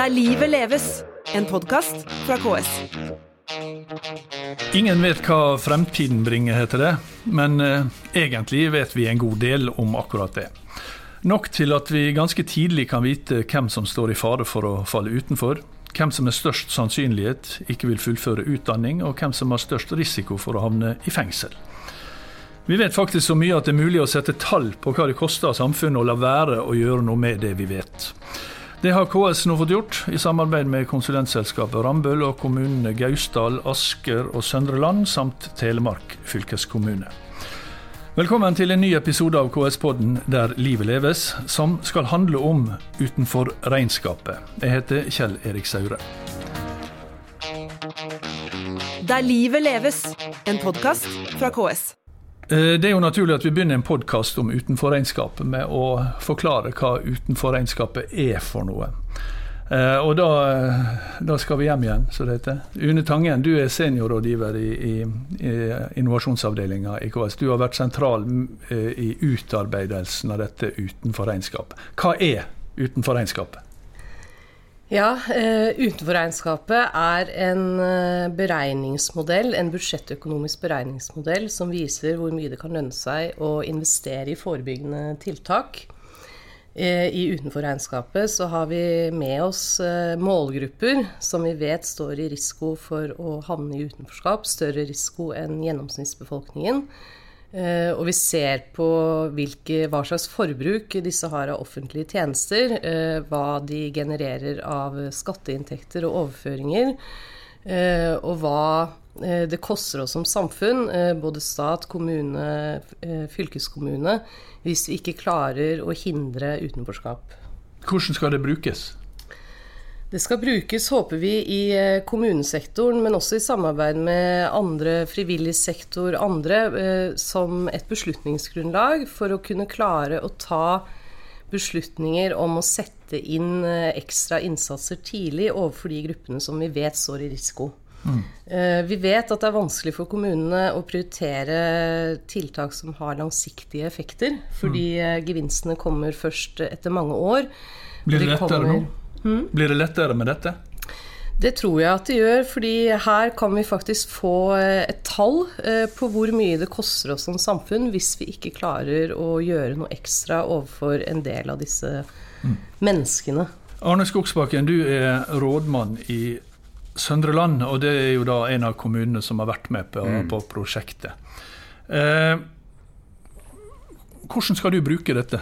Der livet leves, en podkast fra KS. Ingen vet hva fremtiden bringer, heter det. Men eh, egentlig vet vi en god del om akkurat det. Nok til at vi ganske tidlig kan vite hvem som står i fare for å falle utenfor. Hvem som med størst sannsynlighet ikke vil fullføre utdanning, og hvem som har størst risiko for å havne i fengsel. Vi vet faktisk så mye at det er mulig å sette tall på hva det koster samfunnet å la være å gjøre noe med det vi vet. Det har KS nå fått gjort, i samarbeid med konsulentselskapet Rambøll og kommunene Gausdal, Asker og Søndre Land, samt Telemark fylkeskommune. Velkommen til en ny episode av KS-podden Der livet leves, som skal handle om utenfor regnskapet. Jeg heter Kjell Erik Saure. Der livet leves, en podkast fra KS. Eh, det er jo naturlig at vi begynner en podkast om utenforregnskapet med å forklare hva utenforregnskapet er for noe. Eh, og da, da, skal vi hjem igjen, som det heter. Une Tangen, du er seniorrådgiver i, i, i innovasjonsavdelinga i KS. Du har vært sentral eh, i utarbeidelsen av dette utenforregnskapet. Hva er utenforregnskapet? Ja, utenfor Utenforregnskapet er en uh, beregningsmodell, en budsjettøkonomisk beregningsmodell som viser hvor mye det kan lønne seg å investere i forebyggende tiltak. I I utenforregnskapet så har vi med oss målgrupper som vi vet står i risiko for å havne i utenforskap, større risiko enn gjennomsnittsbefolkningen. Uh, og vi ser på hvilke, hva slags forbruk disse har av offentlige tjenester. Uh, hva de genererer av skatteinntekter og overføringer. Uh, og hva det koster oss som samfunn, både stat, kommune, fylkeskommune, hvis vi ikke klarer å hindre utenforskap. Hvordan skal det brukes? Det skal brukes, håper vi, i eh, kommunesektoren, men også i samarbeid med andre, frivillig sektor, andre, eh, som et beslutningsgrunnlag for å kunne klare å ta beslutninger om å sette inn eh, ekstra innsatser tidlig overfor de gruppene som vi vet står i risiko. Mm. Vi vet at det er vanskelig for kommunene å prioritere tiltak som har langsiktige effekter, fordi mm. gevinstene kommer først etter mange år. Blir det lettere nå? Mm. Blir det lettere med dette? Det tror jeg at det gjør, fordi her kan vi faktisk få eh, et tall eh, på hvor mye det koster oss som samfunn hvis vi ikke klarer å gjøre noe ekstra overfor en del av disse mm. menneskene. Arne Skogsbakken, du er rådmann i Søndre Land, og det er jo da en av kommunene som har vært med på, mm. på prosjektet. Eh, hvordan skal du bruke dette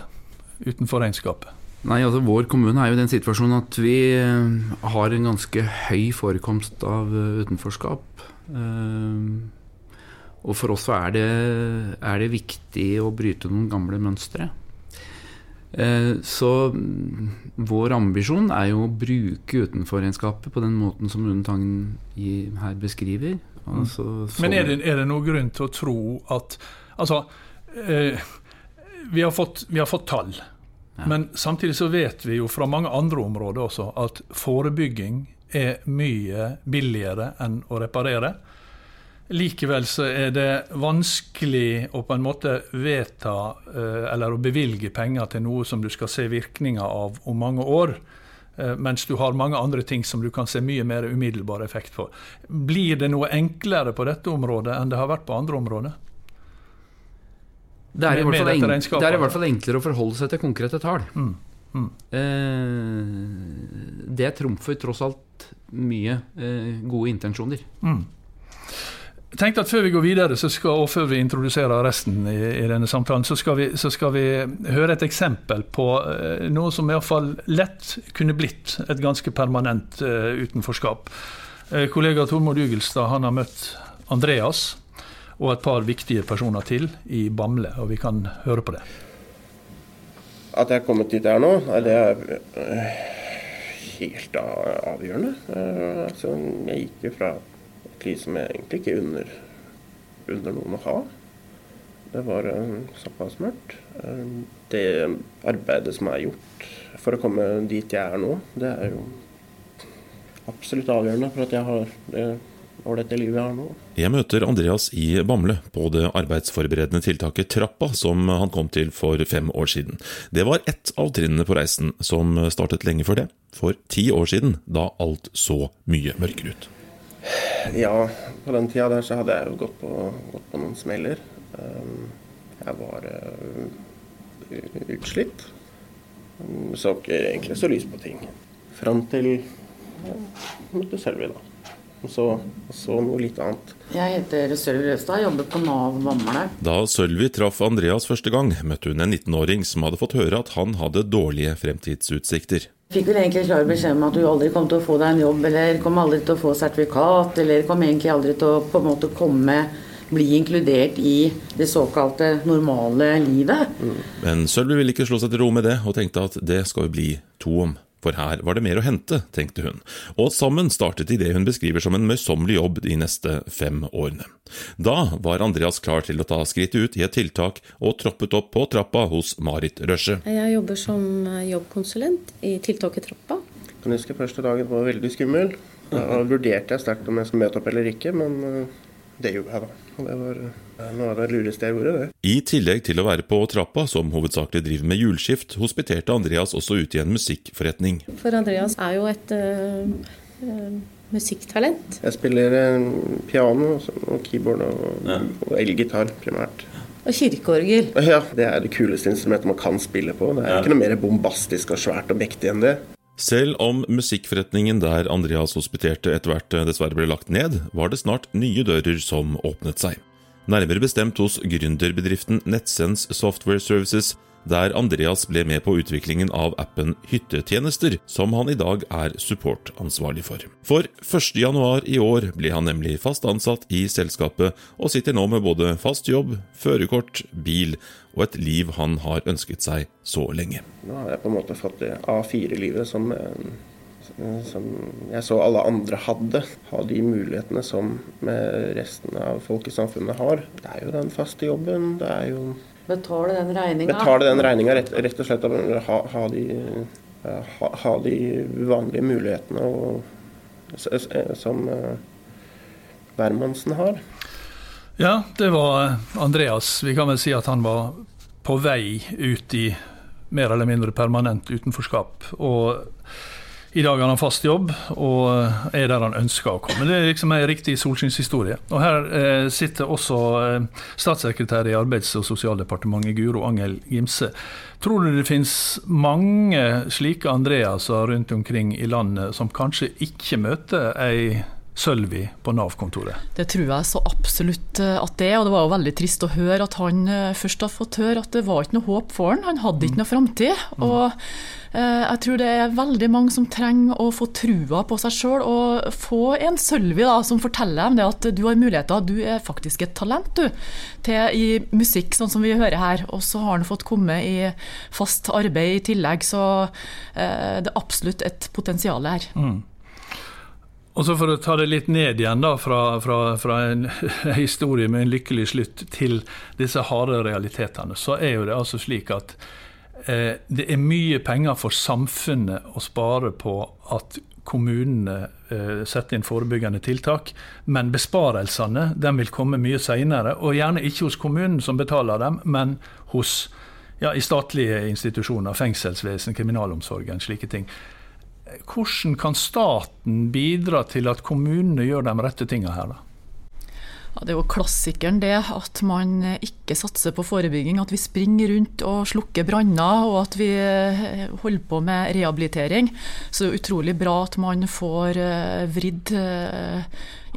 utenfor regnskapet? Nei, altså Vår kommune er jo i den situasjonen at vi eh, har en ganske høy forekomst av eh, utenforskap. Eh, og for oss så er det, er det viktig å bryte noen gamle mønstre. Så mm, vår ambisjon er jo å bruke utenforregnskapet på den måten som Une Tangen her beskriver. Mm. Altså, Men er det, er det noen grunn til å tro at Altså, eh, vi, har fått, vi har fått tall. Men samtidig så vet vi jo fra mange andre områder også at forebygging er mye billigere enn å reparere. Likevel så er det vanskelig å på en måte vedta eh, eller å bevilge penger til noe som du skal se virkninger av om mange år. Eh, mens du har mange andre ting som du kan se mye mer umiddelbar effekt på. Blir det noe enklere på dette området enn det har vært på andre områder? Det er, i hvert fall enklere å forholde seg til konkrete tall. Mm. Mm. Eh, det trumfer tross alt mye eh, gode intensjoner. Mm. Jeg tenkte at Før vi går videre, skal, og før vi introduserer resten i, i denne samtalen, så skal, vi, så skal, vi, høre et eksempel på eh, noe som iallfall lett kunne blitt et ganske permanent utenforskap. Kollega Tormod Jugelstad han har møtt Andreas og et par viktige personer til i Bamble, og vi kan høre på det. At jeg er kommet dit jeg er nå, det er eh, helt avgjørende. Eh, altså, jeg gikk jo fra et liv som jeg egentlig ikke unner, unner noen å ha. Det var eh, såpass mørkt. Det arbeidet som er gjort for å komme dit jeg er nå, det er jo absolutt avgjørende for at jeg har det ålreite livet jeg har nå. Jeg møter Andreas i Bamble på det arbeidsforberedende tiltaket Trappa, som han kom til for fem år siden. Det var ett av trinnene på reisen, som startet lenge før det. For ti år siden, da alt så mye mørkere ut. Ja, på den tida der så hadde jeg jo gått på, gått på noen smeller. Um, jeg var uh, utslitt. Så ikke egentlig så lyst på ting. Fram til jeg møtte Selvi, da. Og så, og så noe litt annet. Jeg heter Sølvi Røstad, jobber på Nav Bamble. Da Sølvi traff Andreas første gang, møtte hun en 19-åring som hadde fått høre at han hadde dårlige fremtidsutsikter. Fikk vel egentlig klar beskjed om at du aldri kom til å få deg en jobb, eller kom aldri til å få sertifikat, eller kom egentlig aldri til å på en måte komme bli inkludert i det såkalte normale livet. Mm. Men Sølvi ville ikke slå seg til ro med det, og tenkte at det skal vi bli to om. For her var det mer å hente, tenkte hun, og sammen startet de det hun beskriver som en møysommelig jobb de neste fem årene. Da var Andreas klar til å ta skrittet ut i et tiltak, og troppet opp på trappa hos Marit Røsje. Jeg jobber som jobbkonsulent i tiltaket Trappa. Jeg kan huske første dagen var veldig skummel. Da vurderte jeg sterkt om jeg skulle møte opp eller ikke, men eh, det gjorde jeg da. Og det var eh, noe av det lureste jeg gjorde, det. I tillegg til å være på trappa, som hovedsakelig driver med hjulskift, hospiterte Andreas også ut i en musikkforretning. For Andreas er jo et uh, uh, musikktalent. Jeg spiller uh, piano og keyboard og, ja. og elgitar primært. Og kirkeorgel. Ja, det er det kuleste instrumentet man kan spille på. Det er ja. ikke noe mer bombastisk og svært og mektig enn det. Selv om musikkforretningen der Andreas hospiterte etter hvert dessverre ble lagt ned, var det snart nye dører som åpnet seg. Nærmere bestemt hos gründerbedriften NetSense Software Services, der Andreas ble med på utviklingen av appen Hyttetjenester, som han i dag er supportansvarlig for. For 1.1 i år ble han nemlig fast ansatt i selskapet, og sitter nå med både fast jobb, førerkort, bil og et liv han har ønsket seg så lenge. Nå har jeg på en måte fått det A4-livet som, som jeg så alle andre hadde. Ha de mulighetene som resten av folk i samfunnet har. Det er jo den faste jobben, det er jo Betale den regninga? Betale den regninga, rett, rett, og slett. Ha, ha, de, ha, ha, de, vanlige mulighetene og, som uh, hvermannsen har. Ja, det var Andreas. Vi kan vel si at han var på vei ut i mer eller mindre permanent utenforskap. Og i dag har han fast jobb og er der han ønsker å komme. Det er liksom en riktig solskinnshistorie. Og her eh, sitter også eh, statssekretær i Arbeids- og sosialdepartementet, Guro Angel Gimse. Tror du det finnes mange slike Andreaser rundt omkring i landet som kanskje ikke møter ei Sølvi på Nav-kontoret? Det tror jeg så absolutt eh, at det er. Og det var jo veldig trist å høre at han eh, først har fått høre at det var ikke noe håp for han. Han hadde ikke mm. noe framtid. Mm. Og eh, jeg tror det er veldig mange som trenger å få trua på seg sjøl, og få en Sølvi da, som forteller dem det at du har muligheter. Du er faktisk et talent, du, til i musikk, sånn som vi hører her. Og så har han fått komme i fast arbeid i tillegg, så eh, det er absolutt et potensial her. Mm. Og så For å ta det litt ned igjen da, fra, fra, fra en, historie med en lykkelig slutt til disse harde realitetene, så er jo det altså slik at eh, det er mye penger for samfunnet å spare på at kommunene eh, setter inn forebyggende tiltak, men besparelsene den vil komme mye senere. Og gjerne ikke hos kommunen som betaler dem, men hos, ja, i statlige institusjoner, fengselsvesen, kriminalomsorgen, slike ting. Hvordan kan staten bidra til at kommunene gjør de rette tingene her, da? Ja, det er jo klassikeren det, at man ikke satser på forebygging. At vi springer rundt og slukker branner, og at vi eh, holder på med rehabilitering. Så det er utrolig bra at man får eh, vridd eh,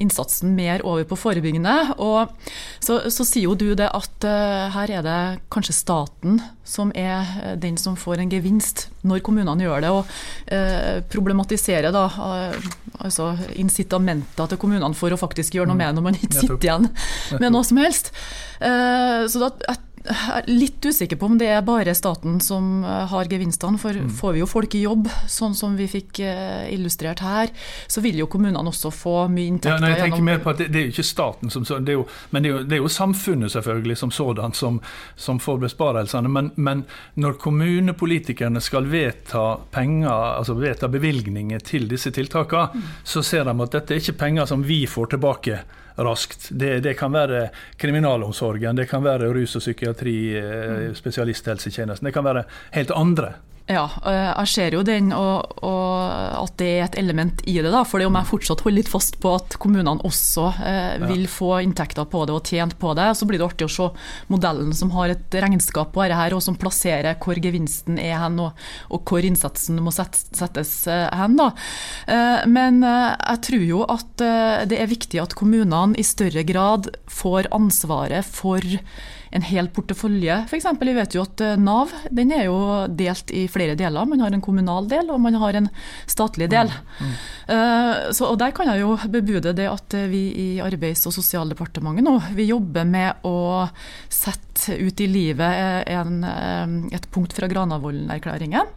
innsatsen mer over på forebyggende. Og så, så sier jo du det at uh, her er det kanskje staten som er eh, den som får en gevinst når kommunene gjør det, og uh, problematiserer da uh, altså incitamenter til kommunene for å faktisk gjøre noe med når man ikke sitter igjen med noe som helst. så da, litt usikker på om det er bare staten som eh, har gevinstene. For mm. får vi jo folk i jobb, sånn som vi fikk eh, illustrert her, så vil jo kommunene også få mye inntekter. Ja, nei, jeg tenker mer på at det, det er jo ikke staten som det jo, Men det er jo, det er jo samfunnet selvfølgelig som sådan som, som får besparelsene. Men, men, når kommunepolitikerne skal vedta penger, altså vedta bevilgninger til disse tiltakene, mm. så ser de at dette er ikke penger som vi får tilbake raskt. Det, det, kan være kriminalomsorgen, det kan være rus og psykiatri, eh, mm. spesialisthelsetjenesten. Det kan være helt andre ja, eh, jeg ser jo den, og, og, at det er et element i det. da, for Om jeg fortsatt holder litt fast på at kommunene også eh, vil få inntekter på det og tjent på det, så blir det artig å se modellen som har et regnskap på dette, her, og som plasserer hvor gevinsten er hen, og, og hvor innsatsen må settes eh, hen. da. Eh, men eh, jeg tror jo at det er viktig at kommunene i større grad får ansvaret for en hel portefølje. F.eks. Vi vet jo at eh, Nav den er jo delt i flere deler. Man har en kommunal del og man har en statlig del. Mm. Mm. Uh, så, og Der kan jeg jo bebude det at vi i Arbeids- og sosialdepartementet nå vi jobber med å sette ut i livet en, et punkt fra Granavolden-erklæringen,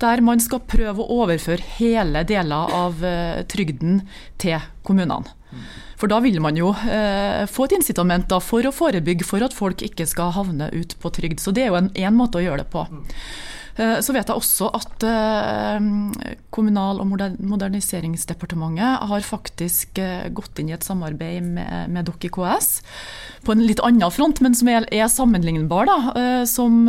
der man skal prøve å overføre hele deler av trygden til kommunene. Mm. For da vil man jo eh, få et incitament da, for å forebygge for at folk ikke skal havne ut på trygd. Så det er jo en, måte å gjøre det på. Eh, så vet jeg også at eh, Kommunal- og moderniseringsdepartementet har faktisk eh, gått inn i et samarbeid med, med dere i KS på en litt annen front, men som er, er sammenlignbar. Da, som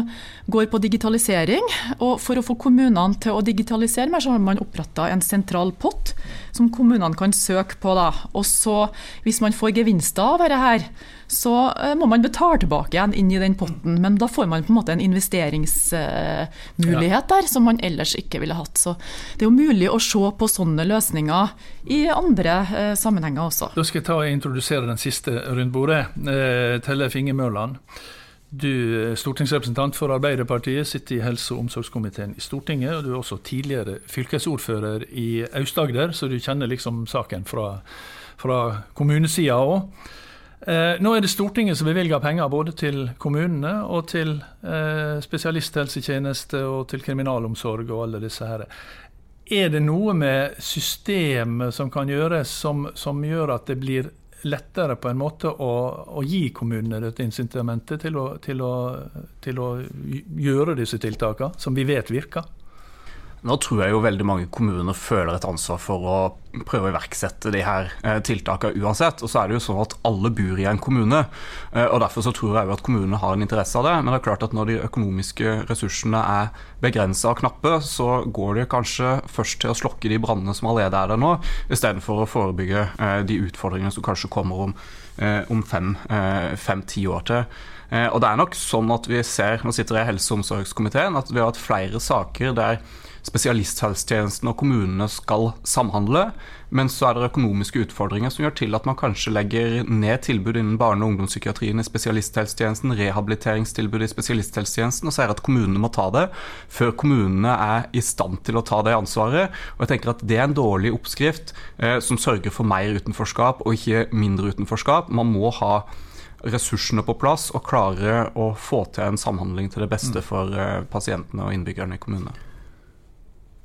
går på digitalisering. Og for å få kommunene til å digitalisere mer, så har man oppretta en sentral pott som kommunene kan søke på. Da. Og så, hvis man får gevinster av dette her, så eh, må man betale tilbake igjen inn i den potten. Men da får man på en måte en investeringsmulighet der som man ellers ikke ville hatt. Så det er jo mulig å se på sånne løsninger i andre eh, sammenhenger også. Da skal jeg ta og introdusere den siste rundbordet. Eh, Tellef Inge Mørland. Du er stortingsrepresentant for Arbeiderpartiet, sitter i helse- og omsorgskomiteen i Stortinget. og Du er også tidligere fylkesordfører i Aust-Agder, så du kjenner liksom saken fra, fra kommunesida òg. Eh, nå er det Stortinget som bevilger penger både til kommunene og til eh, spesialisthelsetjeneste og til kriminalomsorg og alle disse her. Er det noe med systemet som kan gjøres som, som gjør at det blir lettere på en måte å, å gi kommunene dette incitamentet til å, til, å, til å, gjøre disse tiltakene, som vi vet virker? Nå tror jeg jo veldig mange kommuner føler et ansvar for å prøve å iverksette de her eh, tiltakene uansett. Og så er det jo sånn at alle bor i en kommune, eh, og derfor så tror jeg jo at kommunene har en interesse av det. Men det er klart at når de økonomiske ressursene er begrensa og knappe, så går det kanskje først til å slokke de brannene som allerede er der nå, istedenfor å forebygge eh, de utfordringene som kanskje kommer om, om fem-ti fem, år til. Og det er nok sånn at vi ser, nå sitter jeg i helse- og omsorgskomiteen, at vi har hatt flere saker der spesialisthelsetjenesten og kommunene skal samhandle. Men så er det økonomiske utfordringer som gjør til at man kanskje legger ned tilbud innen barne- og ungdomspsykiatrien i spesialisthelsetjenesten, rehabiliteringstilbud i spesialisthelsetjenesten, og sier at kommunene må ta det før kommunene er i stand til å ta det ansvaret. Og jeg tenker at Det er en dårlig oppskrift eh, som sørger for mer utenforskap og ikke mindre utenforskap. Man må ha ressursene på plass og klare å få til en samhandling til det beste mm. for eh, pasientene og innbyggerne i kommunene.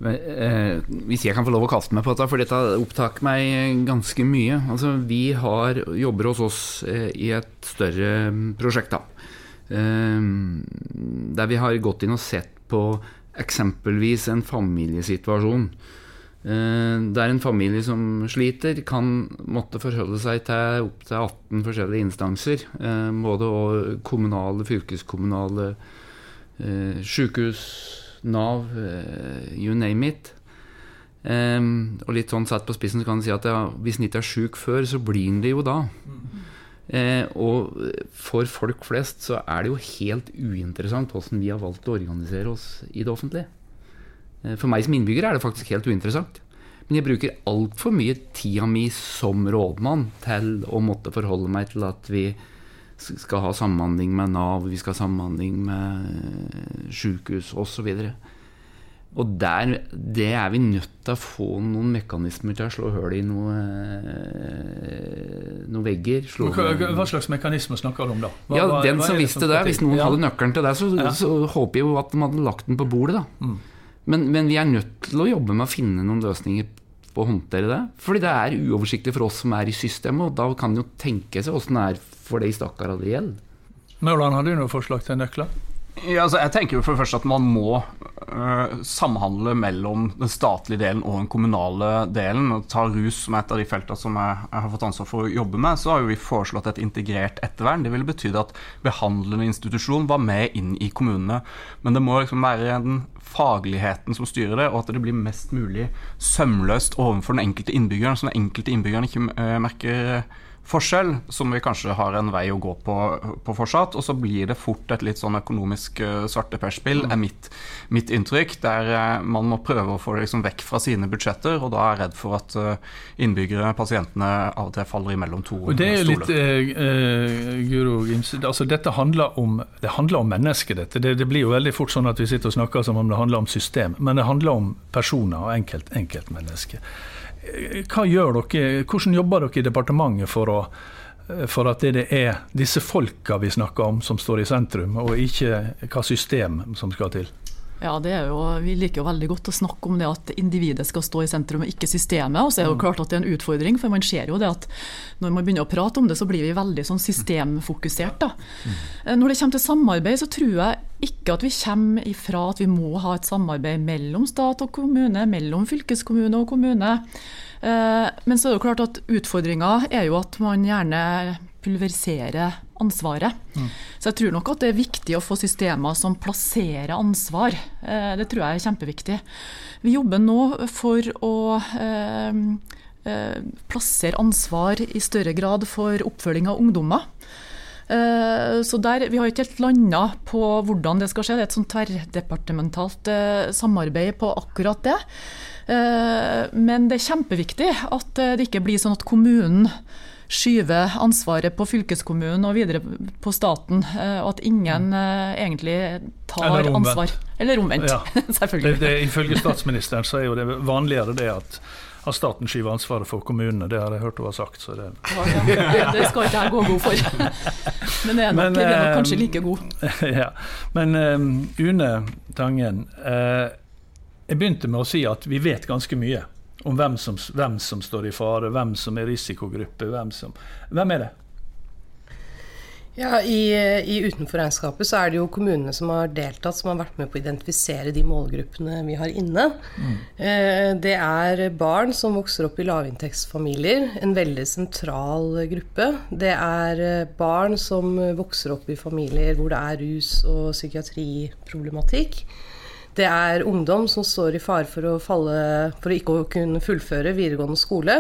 Eh, hvis jeg kan få lov å kaste meg på dette, for dette opptar meg ganske mye. Altså, vi har, jobber hos oss eh, i et større mm, prosjekt, da. Eh, der vi har gått inn og sett på eksempelvis en familiesituasjon. Der en familie som sliter, kan måtte forholde seg til opptil 18 forskjellige instanser. Både kommunale, fylkeskommunale, eh, sykehus Nav, eh, you name it. Um, og litt sånn satt på spissen så kan en si at ja, hvis en ikke er sjuk før, så blir en det jo da. Mm. Eh, og for folk flest så er det jo helt uinteressant hvordan vi har valgt å organisere oss i det offentlige. Eh, for meg som innbygger er det faktisk helt uinteressant. Men jeg bruker altfor mye tida mi som rådmann til å måtte forholde meg til at vi skal ha samhandling med Nav, vi skal ha samhandling med sykehus osv. Og der, det er vi nødt til å få noen mekanismer til å slå hull i noe, noen vegger. Hva, hva, slags mekanismer snakker du om da? Hva, ja, Den som visste det, Hvis noen ja. hadde nøkkelen til det, så, ja. så, håper jeg jo at de hadde lagt den på bordet. da mm. men, men, vi er nødt til å jobbe med å finne noen løsninger på å håndtere det. Fordi det er uoversiktlig for oss som er i systemet, og da kan jo tenke seg åssen det er for de stakkarene det gjelder. Mørland, har du noe forslag til nøkler? Ja, altså, jeg tenker jo for det første at Man må uh, samhandle mellom den statlige delen og den kommunale delen. og Ta rus som et av de feltene som jeg, jeg, har fått ansvar for å jobbe med. Så har jo vi foreslått et integrert ettervern. Det ville betydd at behandlende institusjon var med inn i kommunene. Men det må liksom være den fagligheten som styrer det, og at det blir mest mulig sømløst overfor den enkelte innbyggeren, så den enkelte innbyggeren ikke uh, merker forskjell, som vi kanskje har en vei å gå på, på fortsatt. Og så blir det fort et litt sånn økonomisk uh, svarteperspill, er mitt, mitt, inntrykk. Der uh, man må prøve å få det liksom vekk fra sine budsjetter, og da er jeg redd for at uh, innbyggere, pasientene, av og til faller imellom to stoler. Det er litt, eh, Guro Gims, altså dette handler om, det handler om mennesket, dette. Det, det, blir jo veldig fort sånn at vi sitter og snakker som om det handler om system, men det handler om personer og enkelt, enkeltmennesker. Hva gjør dere, hvordan jobber dere i departementet for, å, for at det er disse folka vi snakker om som står i sentrum, og ikke hva system som skal til? Ja, det er jo, Vi liker jo veldig godt å snakke om det at individet skal stå i sentrum, og ikke systemet. Og så er det jo mm. klart at det er en utfordring, for man ser jo det at når man begynner å prate om det, så blir vi veldig sånn systemfokusert. da. Mm. Når det kommer til samarbeid, så tror jeg ikke at vi kommer ifra at vi må ha et samarbeid mellom stat og kommune, mellom fylkeskommune og kommune. Eh, men så er det jo klart at utfordringa er jo at man gjerne pulverisere ansvaret. Mm. Så jeg tror nok at det er viktig å få systemer som plasserer ansvar. Eh, det tror jeg er kjempeviktig. Vi jobber nå for å eh, eh, plassere ansvar i større grad for oppfølging av ungdommer. Så der, Vi har ikke helt landa på hvordan det skal skje. Det er et sånn tverrdepartementalt samarbeid på akkurat det. Men det er kjempeviktig at det ikke blir sånn at kommunen skyve ansvaret på fylkeskommunen og videre på staten, eh, og at ingen mm. eh, egentlig tar ansvar. Eller omvendt, ja. selvfølgelig. Det, det, ifølge statsministeren så er jo det vanligere det at at staten skyver ansvaret for kommunene. Det har jeg hørt hun har sagt. Så det... Ja, det skal ikke jeg gå god for. Men det er nok, Men, det er nok kanskje like god. Ja. Men um, Une Tangen, uh, jeg begynte med å si at vi vet ganske mye om hvem som, hvem som, står i fare, hvem som er risikogruppe. Hvem, som, hvem er det? Ja, i, i Utenforregnskapet så er det jo kommunene som har deltatt, som har vært med på å identifisere de målgruppene vi har inne. Mm. Eh, det er barn som vokser opp i lavinntektsfamilier, en veldig sentral gruppe. Det er eh, barn som vokser opp i familier hvor det er rus- og psykiatriproblematikk. Det er ungdom som står i fare for å falle for ikke å kunne fullføre videregående skole.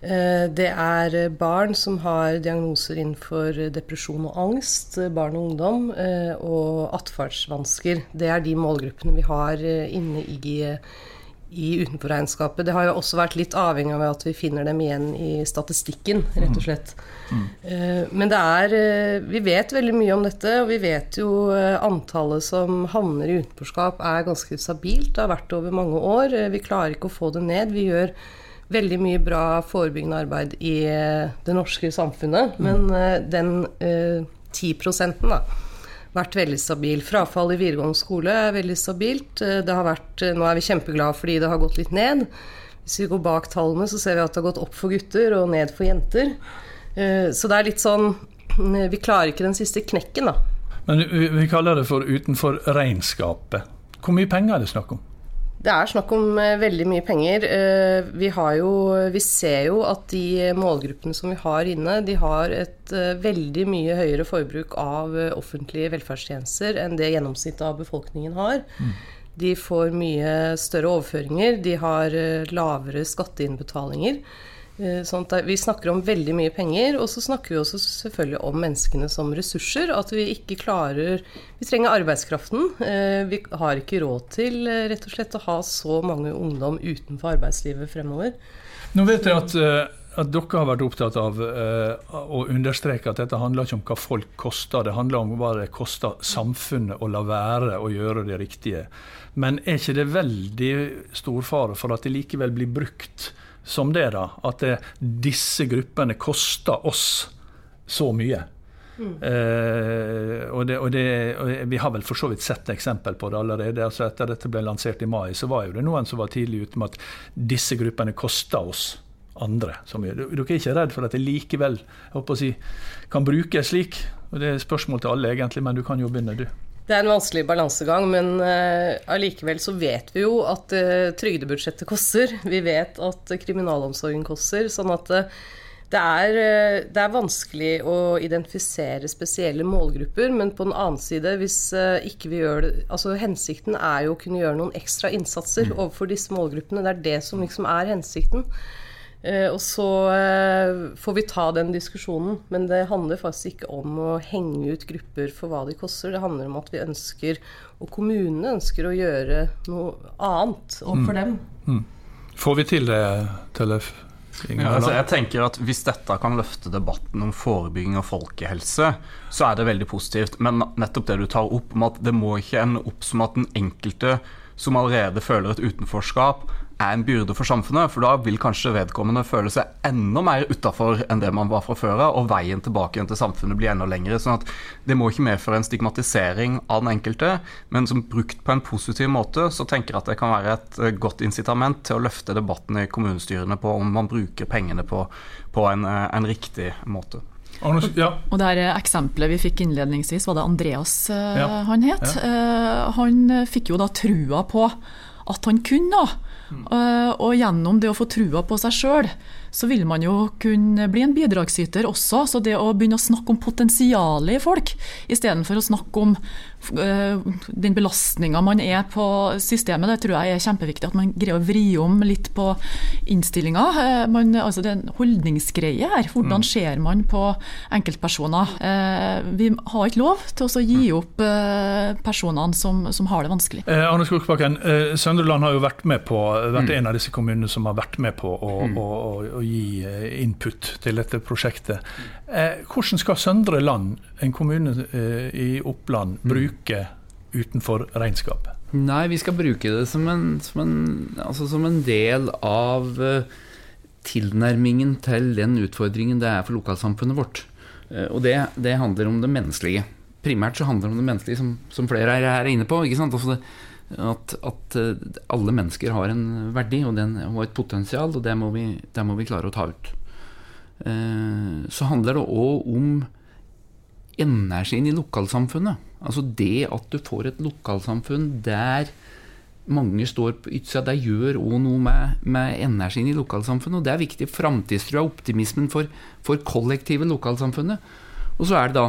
Eh, det er barn som har diagnoser innenfor depresjon og angst, barn og ungdom, eh, og atferdsvansker. Det er de målgruppene vi har eh, inne i i utenforregnskapet. Det har jo også vært litt avhengig av at vi finner dem igjen i statistikken, rett og slett. Mm. Men det er eh, Vi vet veldig mye om dette, og vi vet jo eh, antallet som havner i utenforskap er ganske stabilt. Det har vært over mange år. Vi klarer ikke å få det ned. Vi gjør veldig mye bra forebyggende arbeid i det norske samfunnet, men den 10 prosenten, da vært veldig stabil. Frafall i videregående skole er veldig stabilt. Eh, det har vært, eh, nå er vi kjempeglade fordi det har gått litt ned. Hvis vi går bak tallene, så ser vi at det har gått opp for gutter og ned for jenter. Eh, så det er litt sånn Vi klarer ikke den siste knekken, da. Men vi kaller det for utenfor regnskapet. Hvor mye penger er det snakk om? Det er snakk om eh, veldig mye penger. Eh, vi, jo, vi, ser jo at de målgruppene som vi har inne, de har et eh, veldig mye høyere forbruk av offentlige velferdstjenester enn det gjennomsnittet av befolkningen har. Mm. De får mye større overføringer, de har lavere skatteinnbetalinger. Eh, sånn vi snakker om veldig mye penger, og så snakker vi også selvfølgelig om menneskene som ressurser. At vi ikke klarer Vi trenger arbeidskraften. Eh, vi har ikke råd til eh, rett og slett å ha så mange ungdom utenfor arbeidslivet fremover. Nå vet jeg at at dere har vært opptatt av å understreke at dette handler ikke om hva folk koster, det handler om hva det koster samfunnet å la være å gjøre det riktige. Men er ikke det veldig stor fare for at det likevel blir brukt som det, da? At det, disse gruppene koster oss så mye? Mm. Uh, og, det, og, det, og, Vi har vel for så vidt sett eksempel på det allerede. altså Etter dette ble lansert i mai, så var jo det noen som var tidlig ute med at disse gruppene koster oss andre. Så mye. Dere er ikke redd for at det likevel jeg håper å si, kan brukes slik? Og Det er spørsmål til alle, egentlig, men du kan jo begynne, du. Det er en vanskelig balansegang, men uh, så vet vi jo at uh, trygdebudsjettet koster. Vi vet at kriminalomsorgen koster. sånn at uh, det er, eh, det er, vanskelig å identifisere spesielle målgrupper, men på den annen side, hvis eh, ikke vi gjør det Altså hensikten er jo å kunne gjøre noen ekstra innsatser mm. overfor disse målgruppene. Det er det som liksom er hensikten. Eh, og så får vi ta den diskusjonen, men det handler faktisk ikke om å henge ut grupper for hva de koster. Det handler om at vi ønsker, og kommunene ønsker, å gjøre noe annet overfor mm. dem. Mm. Får vi til det, Tellef? Ja, altså jeg tenker at Hvis dette kan løfte debatten om forebygging og folkehelse, så er det veldig positivt. Men nettopp det du tar opp om at det må ikke ende opp som at den enkelte som allerede føler et utenforskap, er en byrde for samfunnet. For da vil kanskje vedkommende føle seg enda mer utafor enn det man var fra før av, og veien tilbake igjen til samfunnet blir enda lengre. sånn at det må ikke medføre en stigmatisering av den enkelte, men som brukt på en positiv måte, så tenker jeg at det kan være et eh, godt incitament til å løfte debatten i kommunestyrene på om man bruker pengene på, på en, eh, en riktig måte. Ja. og det her eksempelet vi fikk innledningsvis, var det Andreas uh, ja. han het. Ja. Han fikk jo da trua på at han kunne. Uh, og gjennom det å få trua på seg sjøl, så vil man jo kunne bli en bidragsyter også. Så det å begynne å snakke om potensialet i folk, istedenfor å snakke om uh, den belastninga man er på systemet, det tror jeg er kjempeviktig. At man greier å vri om litt på innstillinga. Uh, altså det er en holdningsgreie her. Hvordan mm. ser man på enkeltpersoner? Uh, vi har ikke lov til å gi opp personene som, som, har det vanskelig. Arne Skogsbakken, eh, Søndreland har jo vært med på vært mm. en av disse kommunene som har vært med på å, mm. å, å, å gi eh, input til dette prosjektet. Eh, hvordan skal Søndre Land, en kommune eh, i Oppland, mm. bruke utenfor regnskapet? Nei, vi skal bruke det som en, som en, altså som en del av tilnærmingen til den utfordringen det er for lokalsamfunnet vårt. Og det, det handler om det menneskelige. Primært så handler det om det menneskelige, som, som flere er, er inne på. ikke sant? Altså det, at, at, eh, alle mennesker har en verdi og, den, og et potensial, og det må, vi, det må vi klare å ta ut. Eh, så handler det òg om energien i lokalsamfunnet. Altså det at du får et lokalsamfunn der mange står på ytsida, det gjør òg noe med, med, energien i lokalsamfunnet. Og det er viktig. Framtidstrua, optimismen for, for kollektivet lokalsamfunnet. Og så er det da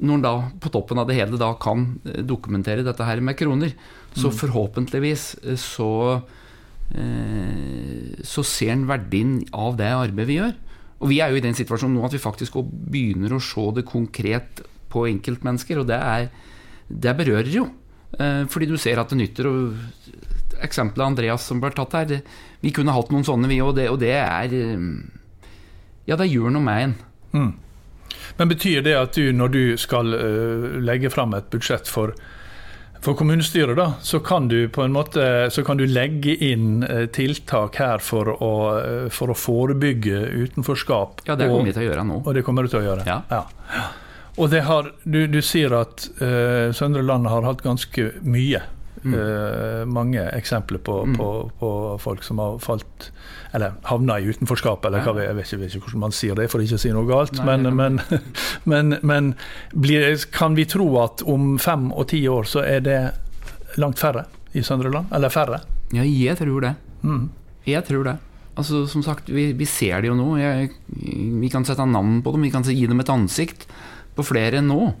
når en da på toppen av det hele da kan eh, dokumentere dette her med kroner, så mm. forhåpentligvis eh, så eh, så ser en verdien av det arbeidet vi gjør. Og vi er jo i den situasjonen nå at vi faktisk begynner å se det konkret på enkeltmennesker, og det, er, det berører jo. Fordi du ser at det nytter. og Eksempelet Andreas som ble tatt her, det, vi kunne hatt noen sånne, vi òg, og, og, det er Ja, det gjør noe med en. Mm. Men betyr det at du, når du skal uh, legge fram et budsjett for, for kommunestyret, da, så kan du på en måte så kan du legge inn uh, tiltak her for å, uh, for å, forebygge utenforskap? Ja, det kommer vi til å gjøre nå. Og det kommer du til å gjøre? Ja. ja. Og har, du, du, sier at Søndre Land har hatt ganske mye. Mm. mange eksempler på, mm. på, på folk som har falt eller havna i utenforskap, eller hva, jeg, vet ikke, jeg vet ikke hvordan man sier det for ikke å si noe galt. Nei, men, men, men, men blir, kan vi tro at om fem og ti år så er det langt færre i Søndre Land? Eller færre? Ja, jeg tror det. Mm. Jeg tror det. Altså, som sagt, vi, vi ser det jo nå. Jeg, vi kan sette navn på dem, vi kan gi dem et ansikt på flere enn nå.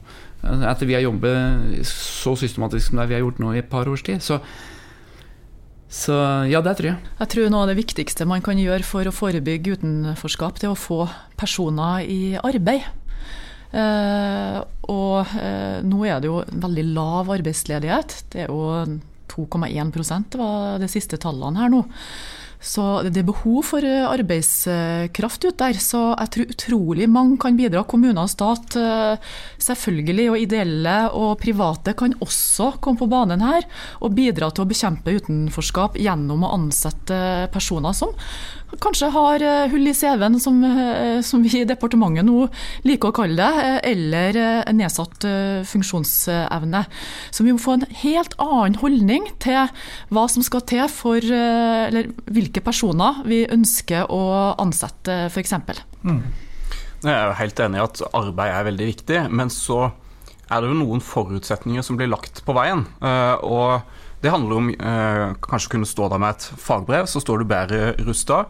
Etter vi har jobbet så systematisk som det vi har gjort nå i et par års tid. Så så ja, det tror jeg. Jeg tror noe av det viktigste man kan gjøre for å forebygge utenforskap, det er å få personer i arbeid. Eh, og eh, nå er det jo veldig lav arbeidsledighet. Det er jo 2,1% var de siste tallene her nå. Så det er behov for eh, arbeidskraft ut der. Så jeg tror utrolig mange kan bidra. Kommuner og stat eh, selvfølgelig, og ideelle og private kan også komme på banen her og bidra til å bekjempe utenforskap gjennom å ansette personer som kanskje har eh, hull i CV-en, som, som, vi i departementet nå liker å kalle det, eller nedsatt funksjonsevne. Så vi må få en helt annen holdning til hva som skal til for eller hvilke personer vi ønsker å ansette, f.eks. Mm. Jeg er helt enig i at arbeid er veldig viktig, men så er det jo noen forutsetninger som blir lagt på veien. Eh, og det handler om eh, kanskje kunne stå der med et fagbrev, så står du bedre rusta.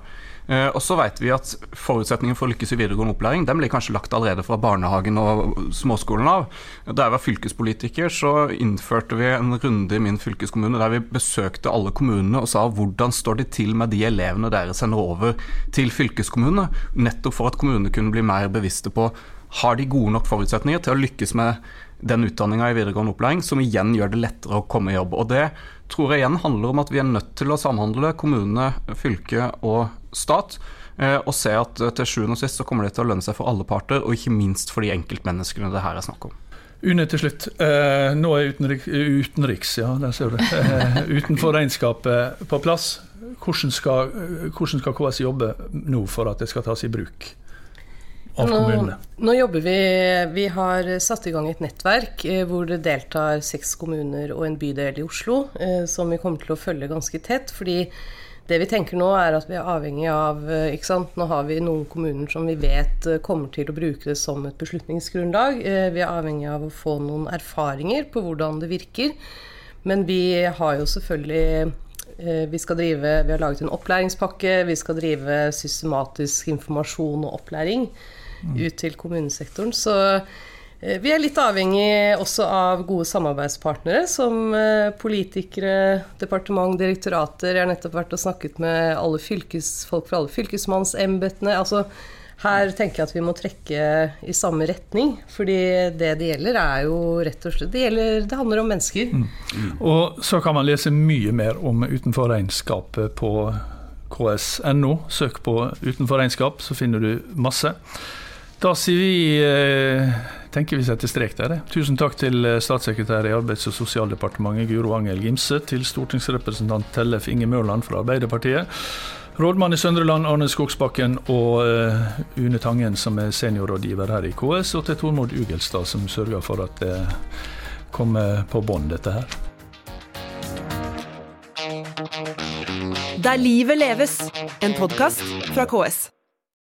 Eh, og så vet vi at Forutsetningen for å lykkes i videregående opplæring den blir kanskje lagt allerede fra barnehagen og småskolen av. Da jeg var fylkespolitiker, så innførte vi en runde i min fylkeskommune der vi besøkte alle kommunene og sa hvordan står det til med de elevene dere sender over til fylkeskommunene, nettopp for at kommunene kunne bli mer bevisste på har de gode nok forutsetninger til å lykkes med den utdanninga i videregående opplæring, som igjen gjør det lettere å komme i jobb. Og Det tror jeg igjen handler om at vi er nødt til å samhandle kommune, fylke og stat. Eh, og se at eh, til sjuende og sist så kommer det til å lønne seg for alle parter, og ikke minst for de enkeltmenneskene det her er snakk om. Une til slutt. Eh, nå er utenriks, utenriks ja, der ser du. Utenfor regnskapet på plass. Hvordan skal, hvordan skal KS jobbe nå for at det skal tas i bruk? Av kommunene? Nå, nå, jobber vi Vi har satt i gang et nettverk eh, hvor det deltar seks kommuner og en bydel i Oslo, eh, som vi kommer til å følge ganske tett. fordi det vi tenker nå, er at vi er avhengig av eh, ikke sant? Nå har vi noen kommuner som vi vet kommer til å bruke det som et beslutningsgrunnlag. Vi er avhengig av å få noen erfaringer på hvordan det virker. Men vi har jo selvfølgelig vi skal drive, vi har laget en opplæringspakke, vi skal drive systematisk informasjon og opplæring ut til kommunesektoren. Så eh, vi er litt avhengig også av gode samarbeidspartnere, som eh, politikere, departement, direktorater. Jeg har nettopp vært og snakket med alle fylkesfolk fra alle fylkesmannsembetene. Altså, her tenker jeg at vi må trekke i samme retning. fordi det det gjelder, er jo rett og slett Det, gjelder, det handler om mennesker. Mm. Mm. Og så kan man lese mye mer om utenfor regnskapet på ks.no. Søk på utenfor regnskap, så finner du masse. Da sier vi eh, tenker vi setter strek der. Tusen takk til eh, statssekretær i Arbeids- og sosialdepartementet Guro Angel Gimse, til stortingsrepresentant Tellef Inge Mørland fra Arbeiderpartiet, rådmann i Søndre Land Arne Skogsbakken og uh, Une Tangen som er seniorrådgiver her i KS, og til Tormod Ugelstad som sørger for at det kommer på bånd, dette her. Der livet leves, en podkast fra KS.